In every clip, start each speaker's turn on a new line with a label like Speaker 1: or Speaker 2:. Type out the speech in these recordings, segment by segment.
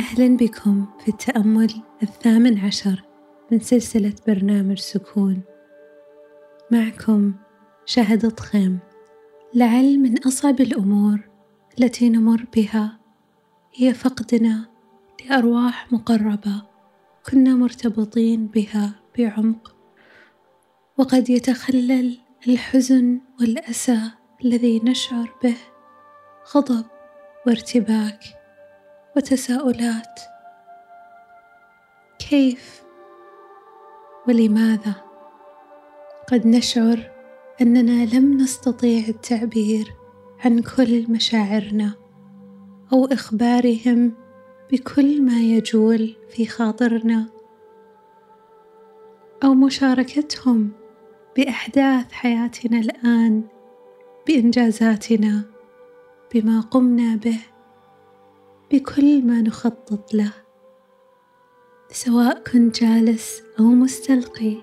Speaker 1: أهلا بكم في التأمل الثامن عشر من سلسلة برنامج سكون. معكم شهد طخيم لعل من أصعب الأمور التي نمر بها هي فقدنا لأرواح مقربة كنا مرتبطين بها بعمق. وقد يتخلل الحزن والأسى الذي نشعر به غضب وارتباك. وتساؤلات. كيف ولماذا قد نشعر أننا لم نستطيع التعبير عن كل مشاعرنا أو إخبارهم بكل ما يجول في خاطرنا أو مشاركتهم بأحداث حياتنا الآن بإنجازاتنا بما قمنا به؟ بكل ما نخطط له سواء كنت جالس أو مستلقي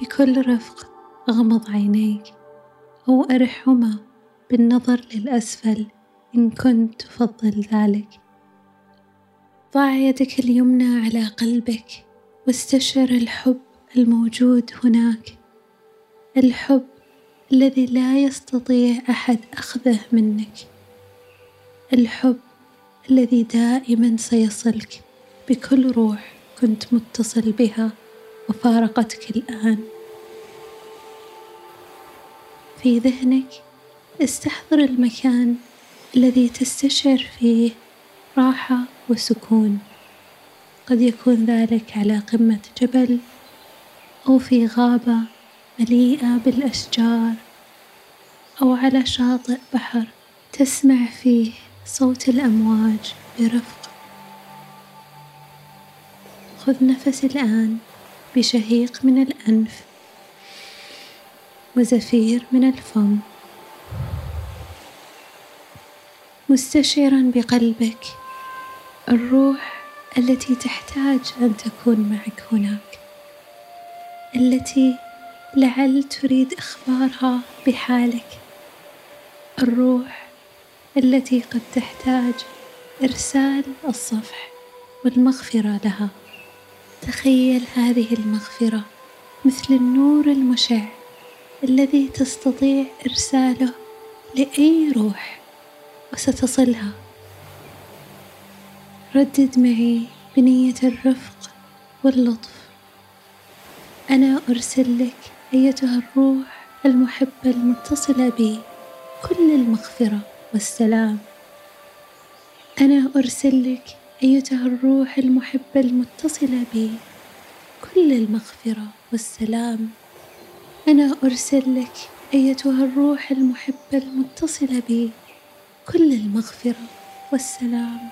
Speaker 1: بكل رفق أغمض عينيك أو ارحهما بالنظر للأسفل إن كنت تفضل ذلك. ضع يدك اليمنى على قلبك واستشعر الحب الموجود هناك الحب الذي لا يستطيع أحد أخذه منك الحب الذي دائما سيصلك بكل روح كنت متصل بها وفارقتك الآن. في ذهنك استحضر المكان الذي تستشعر فيه راحة وسكون. قد يكون ذلك على قمة جبل أو في غابة مليئة بالأشجار أو على شاطئ بحر تسمع فيه صوت الأمواج برفق. خذ نفس الآن بشهيق من الأنف وزفير من الفم. مستشعرا بقلبك الروح التي تحتاج أن تكون معك هناك التي لعل تريد إخبارها بحالك. الروح التي قد تحتاج إرسال الصفح والمغفرة لها. تخيل هذه المغفرة مثل النور المشع الذي تستطيع إرساله لأي روح وستصلها. ردد معي بنية الرفق واللطف. أنا أرسل لك أيتها الروح المحبة المتصلة بي. كل المغفرة. والسلام. أنا أرسل لك أيتها الروح المحبة المتصلة بي. كل المغفرة والسلام. أنا أرسل لك أيتها الروح المحبة المتصلة بي. كل المغفرة والسلام.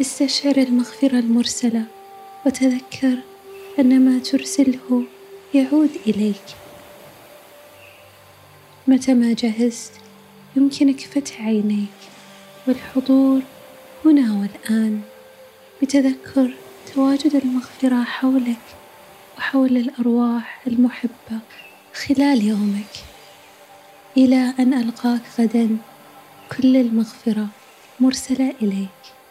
Speaker 1: استشعر المغفرة المرسلة وتذكر أن ما ترسله يعود إليك. متى ما جهزت يمكنك فتح عينيك. والحضور هنا والآن. بتذكر تواجد المغفرة حولك وحول الأرواح المحبة خلال يومك. إلى أن ألقاك غدا كل المغفرة مرسلة إليك.